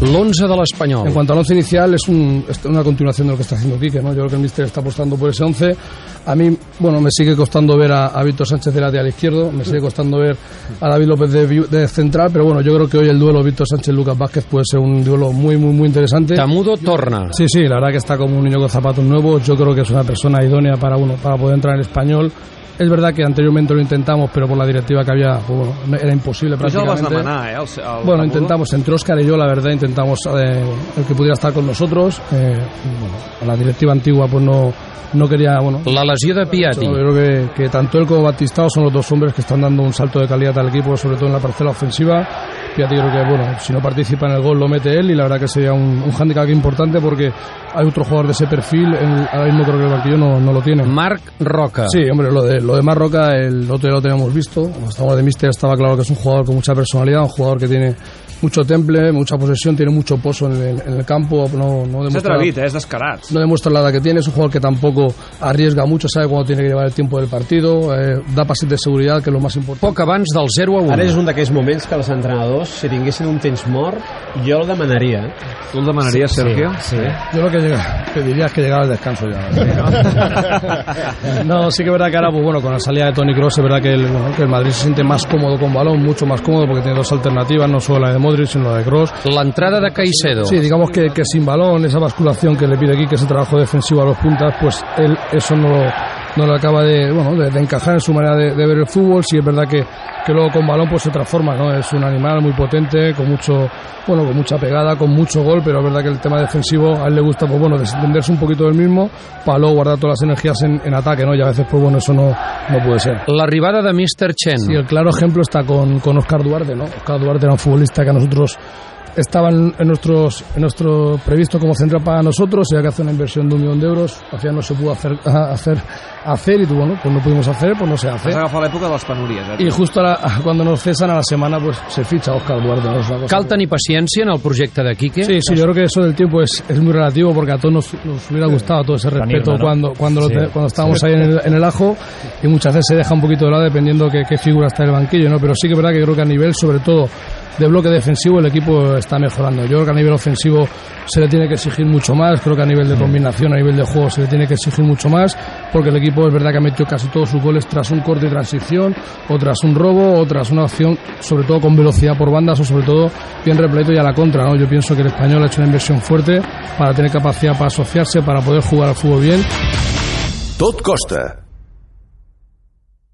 L'11 de l'Espanyol. En cuanto al once inicial, es, un, es una continuación de lo que está haciendo Quique, ¿no? Yo creo que el míster está apostando por ese once. A mí, bueno, me sigue costando ver a, a Víctor Sánchez de lateral izquierdo, me sigue costando ver a David López de, de central, pero bueno, yo creo que hoy el duelo Víctor Sánchez-Lucas Vázquez puede ser un duelo muy, muy, muy interesante. Tamudo torna. Sí, sí, la verdad que está como un niño con zapatos nuevos. Yo creo que es una persona idónea para uno para poder entrar en español. Es verdad que anteriormente lo intentamos, pero por la directiva que había, pues bueno, era imposible Tu ja el vas prácticamente. demanar, eh? El, el Bueno, Tamudo? intentamos, entre Óscar y yo, la verdad, intentamos eh, el que pudiera estar con nosotros. Eh, bueno, la directiva antigua pues no, no quería, bueno, La lesió de Piatti. yo creo que, que tanto él como Batistao son los dos hombres que están dando un salto de calidad al equipo, sobre todo en la parcela ofensiva. Piatti creo que, bueno, si no participa en el gol lo mete él y la verdad que sería un, un hándicap importante porque hay otro jugador de ese perfil, el- ahora mismo creo que el banquillo no, no lo tiene. Marc Roca. Sí, hombre, lo de, lo de Marroca, el otro día lo teníamos visto. Cuando estábamos de Mister estaba claro que es un jugador con mucha personalidad, un jugador que tiene mucho temple, mucha posesión, tiene mucho pozo en el, en el campo. No, no demuestra, atrevit, eh? És descarat. no demuestra la edad que tiene, es un jugador que tampoco arriesga mucho, sabe cuándo tiene que llevar el tiempo del partido, eh, da pases de seguridad, que es lo más importante. Poc abans del 0 a 1. Ara és un d'aquells moments que els entrenadors, si tinguessin un temps mort, jo el demanaria. eh? Tu el demanaries, Sergio? Sí. Yo lo que llega- pediría es que llegara el descanso ya. no, sí que es verdad que ahora, pues bueno, con la salida de Tony Cross, es verdad que el, bueno, que el Madrid se siente más cómodo con balón, mucho más cómodo porque tiene dos alternativas, no solo la de Modric, sino la de Cross. L'entrada de Caicedo. Sí, digamos que, que sin balón, esa basculación que le pide aquí, que ese trabajo defensivo a los puntas, pues él eso no lo, no lo acaba de, bueno, de, de encajar en su manera de, de ver el fútbol. Sí es verdad que, que luego con balón pues se transforma, ¿no? Es un animal muy potente, con mucho, bueno, con mucha pegada, con mucho gol, pero es verdad que el tema defensivo a él le gusta, pues bueno, desentenderse un poquito del mismo para luego guardar todas las energías en, en ataque, ¿no? Y a veces, pues bueno, eso no, no puede ser. L'arribada de Mr. Chen. Sí, el claro ejemplo está con, con Oscar Duarte, ¿no? Oscar Duarte era un futbolista que a nosotros estaba en, en nuestros en nuestro previsto como central para nosotros, ya que hace una inversión de un millón de euros, al final no se pudo hacer hacer hacer y tú, bueno, pues no pudimos hacer, pues no se hace. Has agafat l'època de les penúries, eh? Y justo ahora, cuando nos cesan a la semana, pues se ficha Oscar Duarte. ¿no? Cosa Cal que- tenir paciència en el projecte de Quique? Sí, sí, yo creo que eso del tiempo es, es muy relativo porque a todos nos, nos hubiera gustado todo ese respeto cuando cuando, lo Sí. te- cuando estábamos ahí en el, en el ajo y muchas veces se deja un poquito de lado dependiendo qué, qué figura está en el banquillo, ¿no? Pero sí que es verdad que creo que a nivel, sobre todo, de bloque defensivo el equipo está mejorando. Yo creo que a nivel ofensivo se le tiene que exigir mucho más, creo que a nivel de combinación, a nivel de juego se le tiene que exigir mucho más, porque el equipo es verdad que ha metido casi todos sus goles tras un corte de transición, o tras un robo, o tras una acción, sobre todo con velocidad por bandas, o sobre todo bien repleto y a la contra. ¿no? Yo pienso que el español ha hecho una inversión fuerte para tener capacidad para asociarse, para poder jugar al fútbol bien. Tot costa.